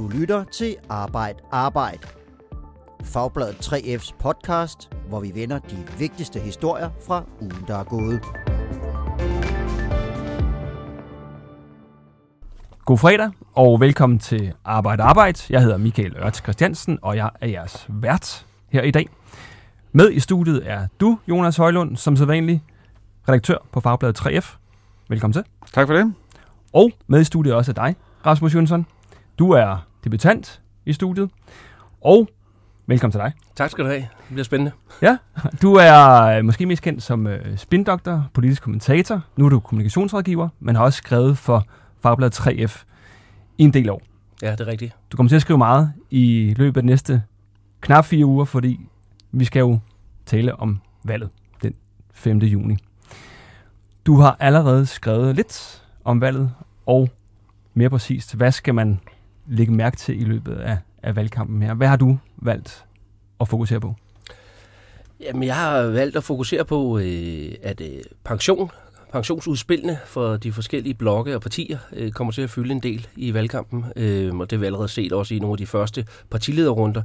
Du lytter til Arbejd Arbejd. Fagbladet 3F's podcast, hvor vi vender de vigtigste historier fra ugen, der er gået. God fredag, og velkommen til Arbejde Arbejde. Jeg hedder Michael Ørts Christiansen, og jeg er jeres vært her i dag. Med i studiet er du, Jonas Højlund, som sædvanlig redaktør på Fagbladet 3F. Velkommen til. Tak for det. Og med i studiet også er dig, Rasmus Jønsson. Du er debutant i studiet. Og velkommen til dig. Tak skal du have. Det bliver spændende. Ja, du er øh, måske mest kendt som øh, spindoktor, politisk kommentator. Nu er du kommunikationsrådgiver, men har også skrevet for Fagbladet 3F i en del år. Ja, det er rigtigt. Du kommer til at skrive meget i løbet af de næste knap fire uger, fordi vi skal jo tale om valget den 5. juni. Du har allerede skrevet lidt om valget, og mere præcist, hvad skal man lægge mærke til i løbet af, af valgkampen her? Hvad har du valgt at fokusere på? Jamen, jeg har valgt at fokusere på, øh, at øh, pension, pensionsudspillene for de forskellige blokke og partier øh, kommer til at fylde en del i valgkampen. Øh, og det har vi allerede set også i nogle af de første partilederrunder.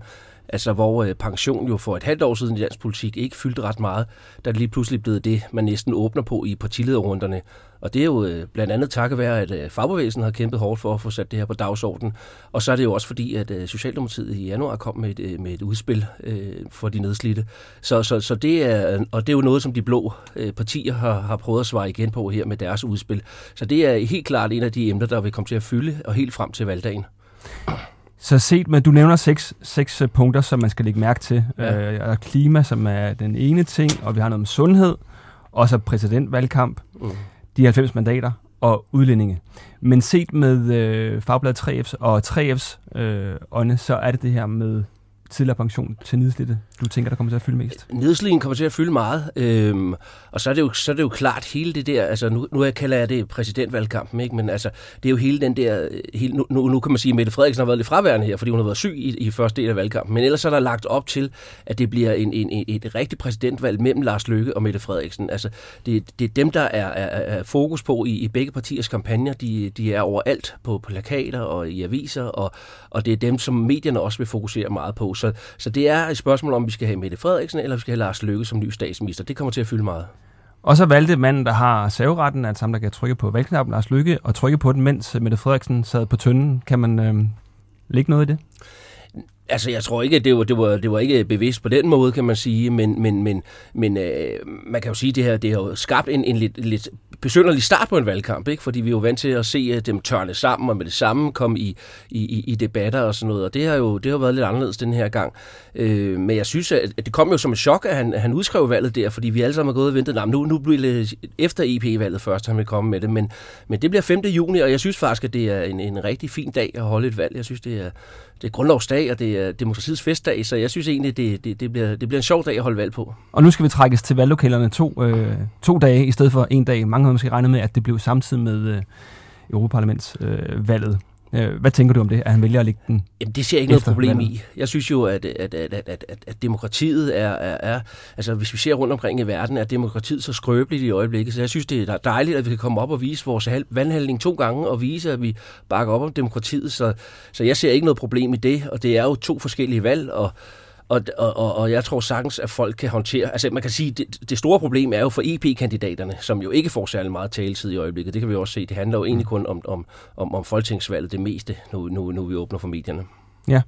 Altså hvor øh, pension jo for et halvt år siden i dansk politik ikke fyldte ret meget, der er det lige pludselig blevet det, man næsten åbner på i partilederrunderne. Og det er jo øh, blandt andet takket være, at øh, fagbevægelsen har kæmpet hårdt for at få sat det her på dagsordenen. Og så er det jo også fordi, at Socialdemokratiet i januar kom med et, med et udspil øh, for de nedslidte. Så, så, så det er, og det er jo noget, som de blå partier har, har prøvet at svare igen på her med deres udspil. Så det er helt klart en af de emner, der vil komme til at fylde, og helt frem til valgdagen. Så set med, du nævner seks, seks øh, punkter, som man skal lægge mærke til. Ja. Øh, og klima, som er den ene ting, og vi har noget om sundhed, og så præsidentvalgkamp, mm. de 90 mandater og udlændinge. Men set med øh, Fagbladet 3F's og 3F's øh, øjne, så er det det her med tidligere pension til nedslidte, du tænker, der kommer til at fylde mest? Nedslidningen kommer til at fylde meget, øhm, og så er, det jo, så er det jo klart hele det der, altså nu, nu kalder jeg det præsidentvalgkampen, ikke? men altså, det er jo hele den der, hele, nu, nu kan man sige, at Mette Frederiksen har været lidt fraværende her, fordi hun har været syg i, i første del af valgkampen, men ellers er der lagt op til, at det bliver en, en, en, et rigtigt præsidentvalg mellem Lars Løkke og Mette Frederiksen. Altså, det, det er dem, der er, er, er fokus på i, i begge partiers kampagner, de, de er overalt på plakater og i aviser, og, og det er dem, som medierne også vil fokusere meget på. Så, så det er et spørgsmål om, vi skal have Mette Frederiksen, eller vi skal have Lars Løkke som ny statsminister. Det kommer til at fylde meget. Og så valgte manden, der har saveretten, at altså ham, der kan trykke på valgknappen, Lars Lykke, og trykke på den, mens Mette Frederiksen sad på tønden. Kan man øh, lægge noget i det? Altså, jeg tror ikke, at det var, det var, det var ikke bevidst på den måde, kan man sige, men, men, men, men øh, man kan jo sige, at det her det har jo skabt en, en lidt, lidt besynderlig start på en valgkamp, ikke? fordi vi er jo vant til at se at dem tørne sammen og med det samme komme i, i, i debatter og sådan noget, og det har jo det har været lidt anderledes den her gang. Øh, men jeg synes, at det kom jo som et chok, at han, han udskrev valget der, fordi vi alle sammen har gået og ventet, nah, nu, nu bliver det efter EP-valget først, han vil komme med det, men, men det bliver 5. juni, og jeg synes faktisk, at det er en, en rigtig fin dag at holde et valg. Jeg synes, det er, det er grundlovsdag, og det er demokratiets festdag, så jeg synes egentlig, det, det, det, bliver, det bliver en sjov dag at holde valg på. Og nu skal vi trækkes til valglokalerne to, øh, to dage i stedet for en dag. Mange havde måske regnet med, at det blev samtidig med øh, Europaparlamentsvalget. Øh, hvad tænker du om det, at han vælger at lægge den Jamen, det ser jeg ikke noget problem i. Jeg synes jo, at, at, at, at, at, at demokratiet er, er, er... Altså, hvis vi ser rundt omkring i verden, er demokratiet så skrøbeligt i øjeblikket. Så jeg synes, det er dejligt, at vi kan komme op og vise vores vandhandling to gange, og vise, at vi bakker op om demokratiet. Så, så jeg ser ikke noget problem i det, og det er jo to forskellige valg, og og, og, og jeg tror sagtens, at folk kan håndtere... Altså man kan sige, det, det store problem er jo for EP-kandidaterne, som jo ikke får særlig meget taletid i øjeblikket. Det kan vi også se. Det handler jo egentlig kun om, om, om, om folketingsvalget det meste, nu, nu, nu vi åbner for medierne. Ja,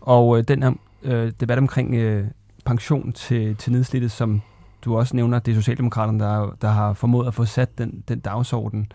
og øh, den her øh, debat omkring øh, pension til, til nedslidte, som du også nævner, det er Socialdemokraterne, der, der har formået at få sat den, den dagsorden.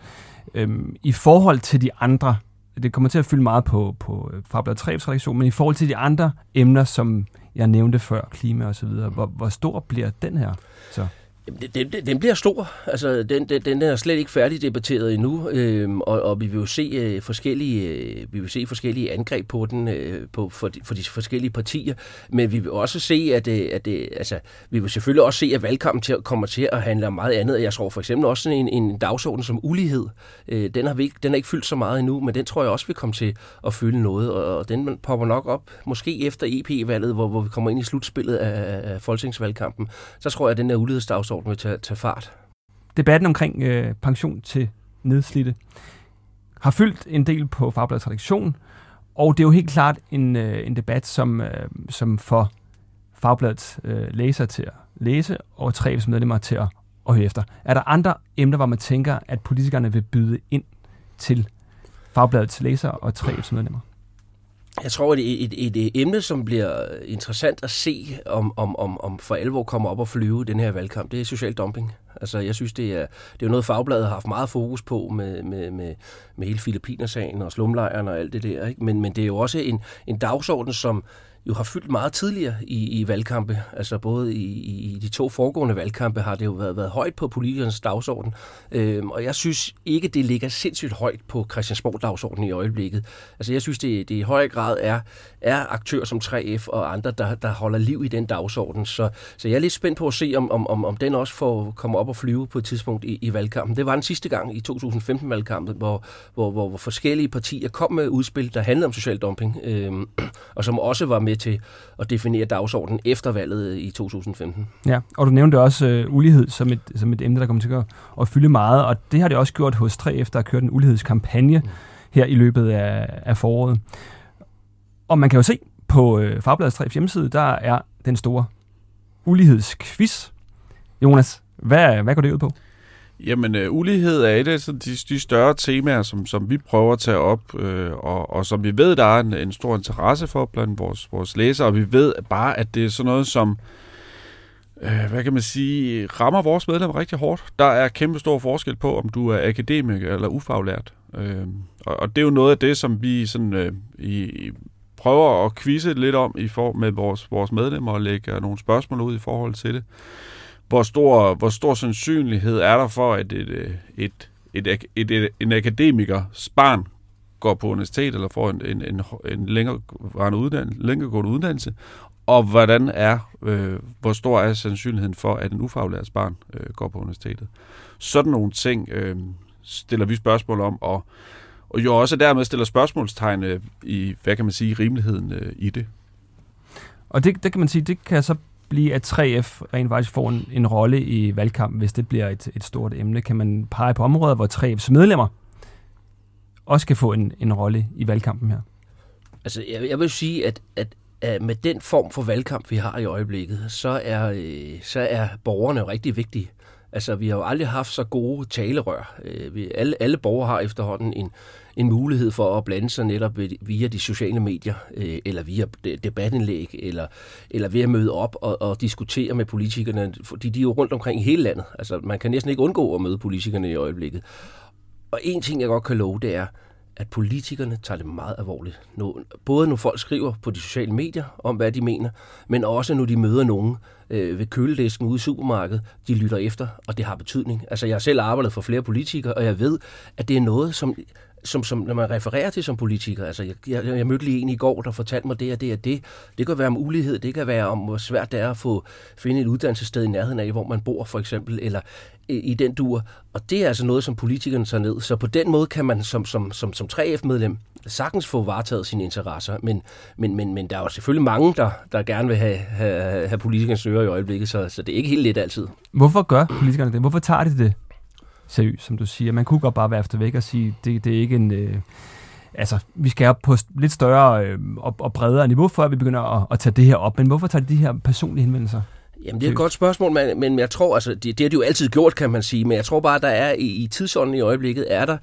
Øhm, I forhold til de andre, det kommer til at fylde meget på, på øh, Fabler 3 redaktion, men i forhold til de andre emner, som jeg nævnte før, klima og så videre. Hvor, hvor stor bliver den her så? Den, den, den bliver stor. Altså, den, den, den er slet ikke færdig debatteret endnu, øhm, og, og vi vil jo se øh, forskellige, øh, vi vil se forskellige angreb på den øh, på, for, de, for de forskellige partier, men vi vil også se, at, øh, at øh, altså, vi vil selvfølgelig også se, at valgkampen til, kommer til at handle om meget andet. Jeg tror for eksempel også en, en dagsorden som ulighed. Øh, den, har vi ikke, den er ikke fyldt så meget endnu, men den tror jeg også vil komme til at fylde noget, og, og den popper nok op, måske efter EP-valget, hvor, hvor vi kommer ind i slutspillet af, af folketingsvalgkampen. Så tror jeg, at den der ulighedsdagsorden dagsorden vil tage, tage fart. Debatten omkring øh, pension til nedslidte har fyldt en del på Fagbladets redaktion, Og det er jo helt klart en, øh, en debat, som, øh, som får Fagbladets øh, læser til at læse, og tre medlemmer til at, at høre efter. Er der andre emner, hvor man tænker, at politikerne vil byde ind til Fagbladets læser og tre medlemmer? Jeg tror, at er et, et, et emne, som bliver interessant at se, om, om, om, om for alvor kommer op og flyve den her valgkamp, det er social dumping. Altså, jeg synes, det er, det er noget, Fagbladet har haft meget fokus på med, med, med, med hele Filippinersagen og slumlejren og alt det der. Ikke? Men, men det er jo også en, en dagsorden, som, jo har fyldt meget tidligere i, i valgkampe. Altså både i, i de to foregående valgkampe har det jo været, været højt på politikernes dagsorden. Øhm, og jeg synes ikke, det ligger sindssygt højt på Christiansborg dagsordenen i øjeblikket. Altså jeg synes, det, det i høj grad er, er aktører som 3F og andre, der, der holder liv i den dagsorden. Så, så jeg er lidt spændt på at se, om, om, om den også får komme op og flyve på et tidspunkt i, i valgkampen. Det var den sidste gang i 2015-valgkampen, hvor, hvor, hvor, hvor forskellige partier kom med udspil, der handlede om social dumping, øhm, og som også var med med til at definere dagsordenen efter valget i 2015. Ja, og du nævnte også øh, ulighed som et, som et emne, der kommer til at, at fylde meget, og det har det også gjort hos 3 efter at have kørt en ulighedskampagne mm. her i løbet af, af foråret. Og man kan jo se på øh, Fagbladets 3 hjemmeside, der er den store ulighedsquiz. Jonas, hvad, hvad går det ud på? Jamen, øh, ulighed er et af de, de større temaer, som, som vi prøver at tage op, øh, og, og som vi ved, der er en, en stor interesse for blandt vores, vores læsere, og vi ved bare, at det er sådan noget, som øh, hvad kan man sige, rammer vores medlemmer rigtig hårdt. Der er kæmpe stor forskel på, om du er akademiker eller ufaglært. Øh, og, og det er jo noget af det, som vi sådan, øh, i, prøver at quizze lidt om i for, med vores, vores medlemmer og lægge nogle spørgsmål ud i forhold til det hvor stor, hvor stor sandsynlighed er der for, at et, øh, et, et, et, et, et en akademiker barn går på universitet eller får en, en, en, en længere, uddannelse, længeregående uddannelse, og hvordan er, øh, hvor stor er sandsynligheden for, at en ufaglært barn øh, går på universitetet. Sådan nogle ting øh, stiller vi spørgsmål om, og, og jo også dermed stiller spørgsmålstegn øh, i, hvad kan man sige, rimeligheden øh, i det. Og det, det kan man sige, det kan så blive, at 3F rent faktisk får en, en rolle i valgkampen, hvis det bliver et, et stort emne? Kan man pege på områder, hvor 3F's medlemmer også kan få en, en rolle i valgkampen her? Altså, jeg, jeg vil sige, at, at, at med den form for valgkamp, vi har i øjeblikket, så er, øh, så er borgerne jo rigtig vigtige. Altså, vi har jo aldrig haft så gode talerør. Øh, vi, alle, alle borgere har efterhånden en, en mulighed for at blande sig netop via de sociale medier, øh, eller via debatindlæg, eller, eller ved at møde op og, og diskutere med politikerne, fordi de er jo rundt omkring i hele landet. Altså, man kan næsten ikke undgå at møde politikerne i øjeblikket. Og en ting, jeg godt kan love, det er, at politikerne tager det meget alvorligt. Nu, både når folk skriver på de sociale medier om, hvad de mener, men også når de møder nogen øh, ved køledisken ude i supermarkedet, de lytter efter, og det har betydning. Altså, jeg har selv arbejdet for flere politikere, og jeg ved, at det er noget, som som, som når man refererer til som politiker, altså jeg, jeg, jeg mødte lige en i går, der fortalte mig det og det og det. Det kan være om ulighed, det kan være om, hvor svært det er at få finde et uddannelsessted i nærheden af, hvor man bor for eksempel, eller i, i den dur. Og det er altså noget, som politikerne tager ned. Så på den måde kan man som, som, som, som 3F-medlem sagtens få varetaget sine interesser, men, men, men, men der er jo selvfølgelig mange, der, der gerne vil have, have, have politikernes ører i øjeblikket, så, så det er ikke helt let altid. Hvorfor gør politikerne det? Hvorfor tager de det seriøst, som du siger. Man kunne godt bare være efter væk og sige, det, det er ikke en... Øh, altså, vi skal op på lidt større øh, og, og bredere niveau, før vi begynder at, at tage det her op. Men hvorfor tager de de her personlige henvendelser? Jamen, det er et godt spørgsmål, men, men jeg tror, altså, det, det har de jo altid gjort, kan man sige, men jeg tror bare, der er i, i tidsånden i øjeblikket, er der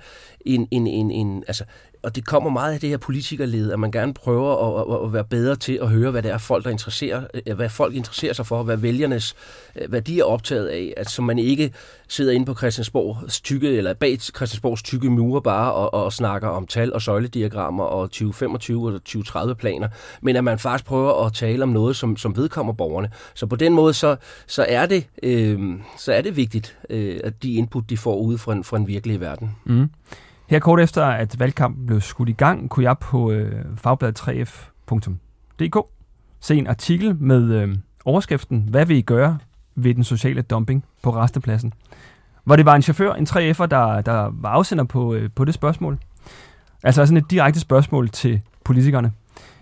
en, en, en, en altså, og det kommer meget af det her politikerled, at man gerne prøver at, at, at være bedre til at høre, hvad det er folk, der interesserer, øh, hvad folk interesserer sig for, hvad vælgernes, øh, hvad de er optaget af, at så man ikke sidder inde på Christiansborgs tykke, eller bag Christiansborgs tykke mure bare og, og snakker om tal og søjlediagrammer og 2025 og 2030 planer, men at man faktisk prøver at tale om noget, som, som vedkommer borgerne. Så på den måde, så, så, er, det, øh, så er det vigtigt, øh, at de input, de får ude fra en, fra en virkelig verden. Mm. Her kort efter, at valgkampen blev skudt i gang, kunne jeg på øh, fagbladet3f.dk se en artikel med øh, overskriften Hvad vil I gøre ved den sociale dumping på restepladsen? Hvor det var en chauffør, en 3F'er, der, der var afsender på, øh, på det spørgsmål. Altså sådan et direkte spørgsmål til politikerne.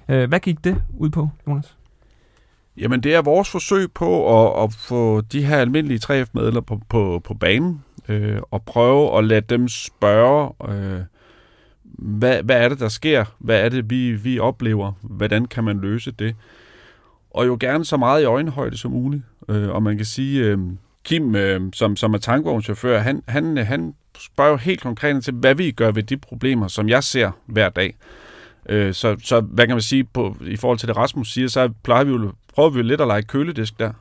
Øh, hvad gik det ud på, Jonas? Jamen, det er vores forsøg på at, at få de her almindelige 3F-medlemmer på, på, på banen øh, og prøve at lade dem spørge, øh, hvad, hvad er det, der sker? Hvad er det, vi, vi oplever? Hvordan kan man løse det? Og jo gerne så meget i øjenhøjde som muligt. Øh, og man kan sige, øh, Kim, øh, som, som er tankvognschauffør, han, han, han spørger jo helt konkret til, hvad vi gør ved de problemer, som jeg ser hver dag. Øh, så, så hvad kan man sige, på, i forhold til det Rasmus siger, så plejer vi jo, prøver vi jo lidt at lege køledisk der.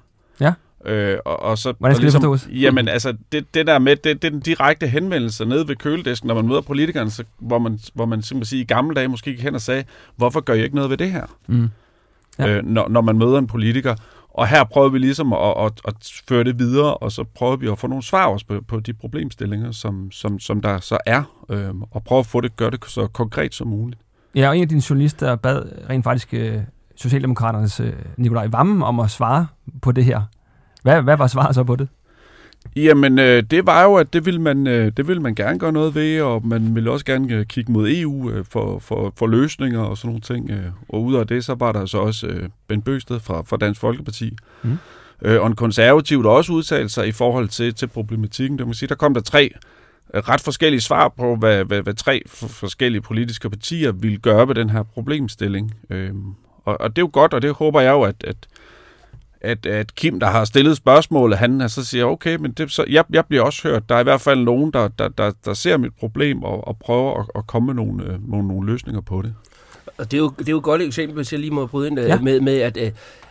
Ja. Øh, og, og så, Hvordan skal og det forstås? Jamen, altså, det, det der med, det, det er den direkte henvendelse nede ved køledisken, når man møder politikerne, så, hvor man, hvor man simpelthen siger, i gamle dage måske gik hen og sagde, hvorfor gør I ikke noget ved det her? Mm. Ja. Øh, når, når man møder en politiker. Og her prøver vi ligesom at, at, at føre det videre, og så prøver vi at få nogle svar også på, på de problemstillinger, som, som, som der så er, øh, og prøve at få det, gøre det så konkret som muligt. Ja, og en af dine journalister bad rent faktisk øh, Socialdemokraternes øh, Nikolaj Vammen om at svare på det her. Hvad, hvad var svaret så på det? Jamen, øh, det var jo, at det ville, man, øh, det ville man gerne gøre noget ved, og man ville også gerne øh, kigge mod EU øh, for, for, for løsninger og sådan nogle ting. Øh. Og ud af det, så var der så også øh, Ben Bøsted fra, fra Dansk Folkeparti. Mm. Øh, og en konservativ, der også udtalte sig i forhold til, til problematikken. Det må sige, der kom der tre øh, ret forskellige svar på, hvad, hvad, hvad tre forskellige politiske partier ville gøre ved den her problemstilling. Øh, og, og det er jo godt, og det håber jeg jo, at, at at, at Kim, der har stillet spørgsmålet, han så siger, okay, men det, så, jeg, jeg bliver også hørt. Der er i hvert fald nogen, der, der, der, der ser mit problem og, og prøver at, at komme med nogle, øh, nogle, nogle løsninger på det. Og det er jo, det er jo et godt eksempel, hvis jeg lige må bryde ind øh, Ja. med, med at, øh,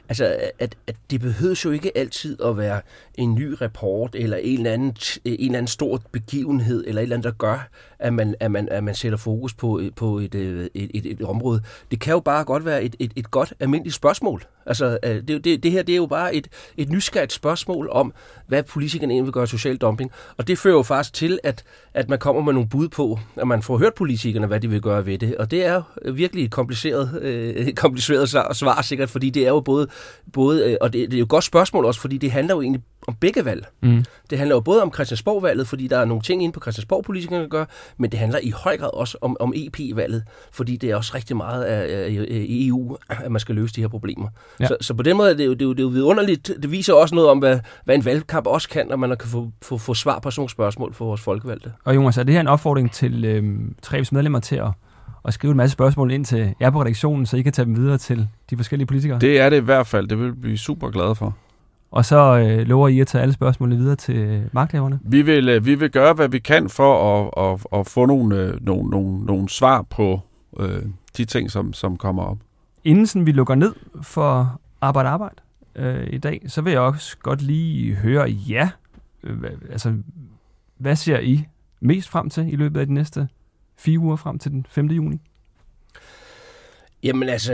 altså, at, at det behøves jo ikke altid at være en ny rapport, eller en eller anden, en eller anden stor begivenhed, eller et eller andet, der gør, at man, at man, at man sætter fokus på, på et, øh, et, et, et område. Det kan jo bare godt være et, et, et godt almindeligt spørgsmål. Altså, øh, det, det, det her det er jo bare et, et nysgerrigt spørgsmål om, hvad politikerne egentlig vil gøre social dumping. Og det fører jo faktisk til, at, at man kommer med nogle bud på, at man får hørt politikerne, hvad de vil gøre ved det. Og det er jo virkelig et kompliceret, øh, kompliceret svar, svar sikkert, fordi det er jo både, både øh, og det, det er jo et godt spørgsmål også, fordi det handler jo egentlig om begge valg. Mm. Det handler jo både om Christiansborg-valget, fordi der er nogle ting inde på Christiansborg-politikerne, der gør, men det handler i høj grad også om, om EP-valget, fordi det er også rigtig meget af, af, af i EU, at man skal løse de her problemer. Ja. Så, så på den måde er det jo, det er jo, det er jo vidunderligt. Det viser også noget om, hvad, hvad en valgkamp også kan, når man kan få, få, få svar på sådan nogle spørgsmål for vores folkevalgte. Og Jonas, er det her en opfordring til øh, Trebs medlemmer til at, at skrive en masse spørgsmål ind til jer på redaktionen, så I kan tage dem videre til de forskellige politikere? Det er det i hvert fald. Det vil vi blive super glade for. Og så øh, lover I at tage alle spørgsmålene videre til magthaverne? Vi vil, øh, vi vil gøre, hvad vi kan for at, at, at få nogle, øh, nogle, nogle, nogle svar på øh, de ting, som, som kommer op. Inden sådan, vi lukker ned for arbejde arbejde øh, i dag, så vil jeg også godt lige høre jer. Øh, altså, hvad ser I mest frem til i løbet af de næste fire uger frem til den 5. juni? Jamen altså,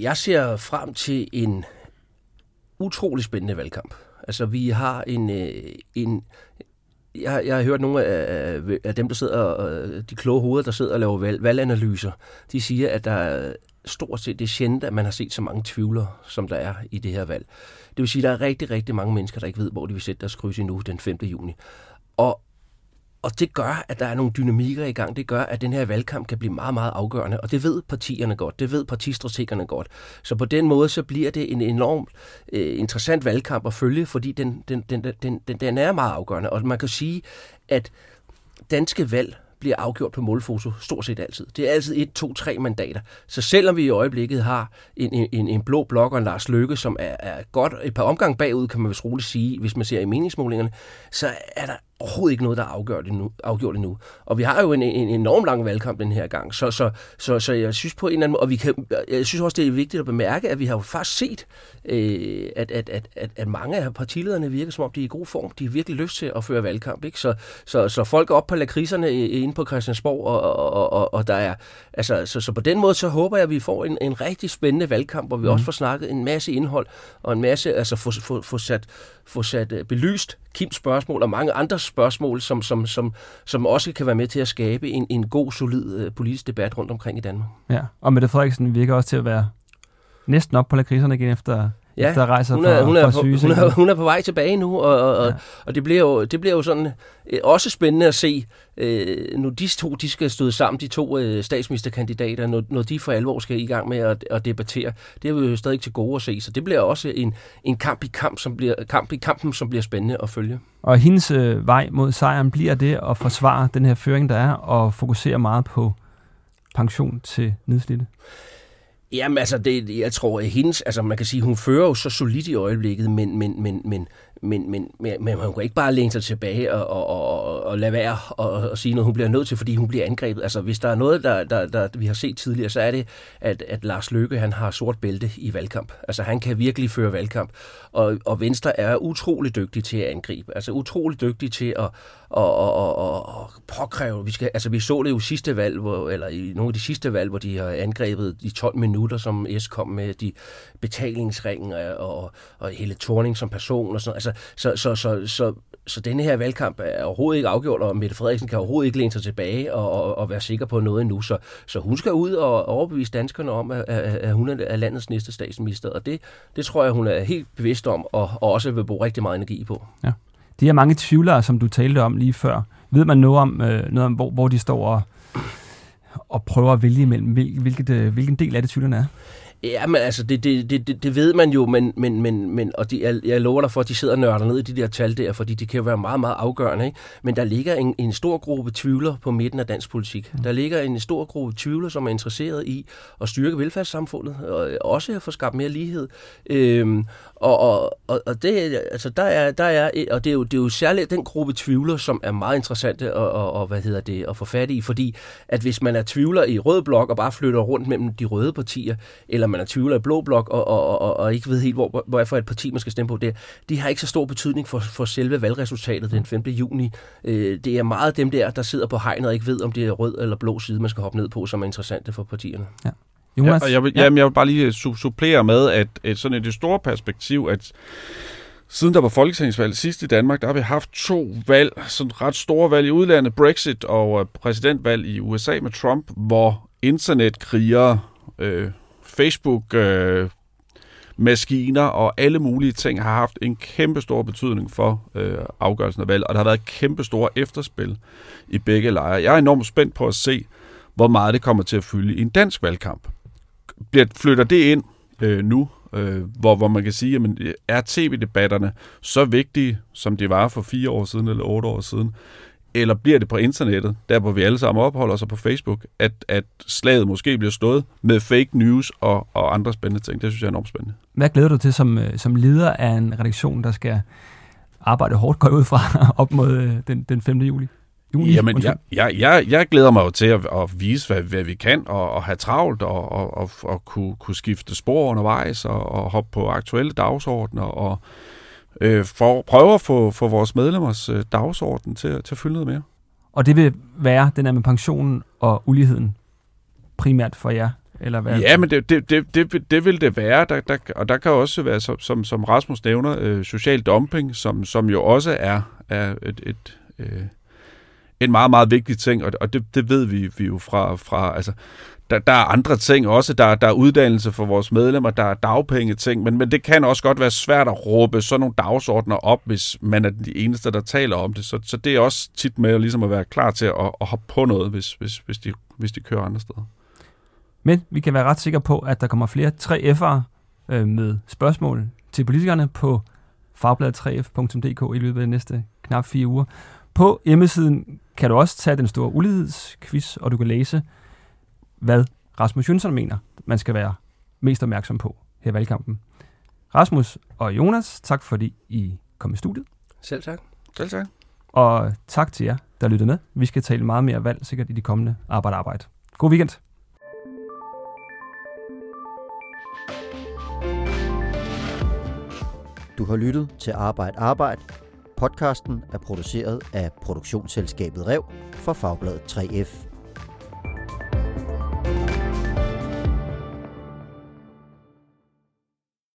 jeg ser frem til en utrolig spændende valgkamp. Altså, vi har en... Øh, en jeg, jeg har hørt nogle af, af dem, der sidder, øh, de kloge hoveder, der sidder og laver valg, valganalyser, de siger, at der er stort set det er sjældent, at man har set så mange tvivlere, som der er i det her valg. Det vil sige, at der er rigtig, rigtig mange mennesker, der ikke ved, hvor de vil sætte deres kryds endnu den 5. juni. Og og det gør, at der er nogle dynamikker i gang. Det gør, at den her valgkamp kan blive meget, meget afgørende. Og det ved partierne godt. Det ved partistrategerne godt. Så på den måde, så bliver det en enormt øh, interessant valgkamp at følge, fordi den, den, den, den, den, den er meget afgørende. Og man kan sige, at danske valg bliver afgjort på målfoto stort set altid. Det er altid et, to, tre mandater. Så selvom vi i øjeblikket har en, en, en blå blok og en Lars Løkke, som er, er godt et par omgang bagud, kan man vist roligt sige, hvis man ser i meningsmålingerne, så er der overhovedet ikke noget, der er afgjort endnu. Afgjort endnu. Og vi har jo en, en enorm lang valgkamp den her gang, så, så, så, så jeg synes på en eller anden måde, og vi kan, jeg synes også, det er vigtigt at bemærke, at vi har jo faktisk set, øh, at, at, at, at, at mange af partilederne virker som om, de er i god form. De har virkelig lyst til at føre valgkamp. Ikke? Så, så, så folk er op på lakridserne inde på Christiansborg, og, og, og, og der er, altså, så, så på den måde, så håber jeg, at vi får en, en rigtig spændende valgkamp, hvor vi mm. også får snakket en masse indhold, og en masse, altså få, få, få sat, få sat øh, belyst Kims spørgsmål og mange andre spørgsmål, som, som, som, som også kan være med til at skabe en, en god, solid øh, politisk debat rundt omkring i Danmark. Ja, og Mette Frederiksen virker også til at være næsten op på lakridserne igen efter, Ja, efter at rejse hun fra, er, hun, er fra på, syge. hun, er, hun er på vej tilbage nu, og, og, Ja. og det, bliver jo, det bliver jo sådan øh, også spændende at se, øh, nu de to de skal støde sammen, de to øh, statsministerkandidater, når, når de for alvor skal i gang med at, at debattere. Det er vi jo stadig til gode at se, så det bliver også en, en kamp, i kamp, som bliver, kamp i kampen, som bliver spændende at følge. Og hendes øh, vej mod sejren bliver det at forsvare den her føring, der er, og fokusere meget på pension til nedslidte? Jamen altså, det, jeg tror, at hendes, altså man kan sige, hun fører jo så solidt i øjeblikket, men, men, men, men, men, men, men, men hun kan ikke bare læne sig tilbage og, og, og, og lade være og, og sige noget, hun bliver nødt til, fordi hun bliver angrebet. Altså hvis der er noget, der, der, der vi har set tidligere, så er det, at, at Lars Løkke han har sort bælte i valgkamp. Altså han kan virkelig føre valgkamp, og, og Venstre er utrolig dygtig til at angribe. Altså utrolig dygtig til at, og, og, og, og påkræve. Vi, skal, altså, vi så det jo sidste valg, hvor, eller i nogle af de sidste valg, hvor de har angrebet de 12 minutter, som S kom med, de betalingsringen og, og hele Torning som person og sådan altså, så, så, så, så, så denne her valgkamp er overhovedet ikke afgjort, og Mette Frederiksen kan overhovedet ikke læne sig tilbage og, og, og være sikker på noget endnu. Så, så hun skal ud og overbevise danskerne om, at, at, hun er landets næste statsminister, og det, det tror jeg, hun er helt bevidst om, og, og også vil bruge rigtig meget energi på. Ja de her mange tvivlere, som du talte om lige før, ved man noget om, øh, noget om hvor, hvor de står og, og prøver at vælge imellem? Hvil, hvilket, hvilken del af det tvivlerne er? Ja, men altså, det, det, det, det ved man jo, men, men, men, men og de, jeg, jeg lover dig for, at de sidder og nørder ned i de der tal der, fordi de kan jo være meget, meget afgørende. Ikke? Men der ligger en, en stor gruppe tvivler på midten af dansk politik. Mm. Der ligger en stor gruppe tvivler, som er interesseret i at styrke velfærdssamfundet, og også at få skabt mere lighed. Øhm, og, og, og, og det, altså, der er, der er, og det er, jo, det er jo særligt den gruppe tvivler, som er meget interessante at, og, og, hvad hedder det, at få fat i, fordi at hvis man er tvivler i rød blok og bare flytter rundt mellem de røde partier, eller man er tvivler i blå blok og, og, og, og ikke ved helt, hvor, hvor for et parti man skal stemme på, det, de har ikke så stor betydning for, for selve valgresultatet den 5. juni. Øh, det er meget dem der, der sidder på hegnet og ikke ved, om det er rød eller blå side, man skal hoppe ned på, som er interessante for partierne. Ja. Jonas? Ja, og jeg, vil, ja. jamen, jeg vil bare lige supplere med, at, at sådan et det store perspektiv, at siden der var folketingsvalg sidst i Danmark, der har vi haft to valg, sådan ret store valg i udlandet, Brexit og øh, præsidentvalg i USA med Trump, hvor internetkrigere, øh, Facebook, øh, maskiner og alle mulige ting har haft en kæmpe stor betydning for øh, afgørelsen af valg, og der har været kæmpe store efterspil i begge lejre. Jeg er enormt spændt på at se, hvor meget det kommer til at fylde i en dansk valgkamp. Bliver, flytter det ind øh, nu, øh, hvor, hvor man kan sige, at er tv-debatterne så vigtige, som de var for fire år siden eller otte år siden, eller bliver det på internettet, der hvor vi alle sammen opholder os på Facebook, at, at slaget måske bliver stået med fake news og, og andre spændende ting. Det synes jeg er enormt spændende. Hvad glæder du til som, øh, som leder af en redaktion, der skal arbejde hårdt, går ud fra op mod øh, den, den 5. juli? juni. Jamen, jeg, jeg, jeg, jeg glæder mig jo til at, at vise, hvad, hvad vi kan, og, og have travlt, og, og, og, og kunne, kunne skifte spor undervejs, og, og hoppe på aktuelle dagsordner, og øh, for, prøve at få, få vores medlemmers øh, dagsorden til, til at fylde noget mere. Og det vil være den er med pensionen og uligheden primært for jer? Eller hvad? Ja, men det, det, det, det, det vil det være, der, der, og der kan også være, som, som Rasmus nævner, øh, social dumping, som, som jo også er, er et, et, øh, en meget, meget vigtig ting, og, og det, det ved vi, vi jo fra, fra altså, der, der er andre ting også, der, der er uddannelse for vores medlemmer, der er dagpenge ting, men, men det kan også godt være svært at råbe sådan nogle dagsordner op, hvis man er de eneste, der taler om det. Så, så det er også tit med at, ligesom at være klar til at, at hoppe på noget, hvis, hvis, hvis, de, hvis de kører andre steder. Men vi kan være ret sikre på, at der kommer flere 3F'ere øh, med spørgsmål til politikerne på fagbladet3f.dk i løbet af de næste knap fire uger. På hjemmesiden kan du også tage den store ulighedsquiz, og du kan læse, hvad Rasmus Jønsson mener, man skal være mest opmærksom på her i valgkampen. Rasmus og Jonas, tak fordi I kom i studiet. Selv tak. Selv tak. Og tak til jer, der lyttede med. Vi skal tale meget mere valg sikkert i de kommende arbejde-arbejde. God weekend. Du har lyttet til Arbejde Arbejde Podcasten er produceret af produktionsselskabet Rev for Fagbladet 3F.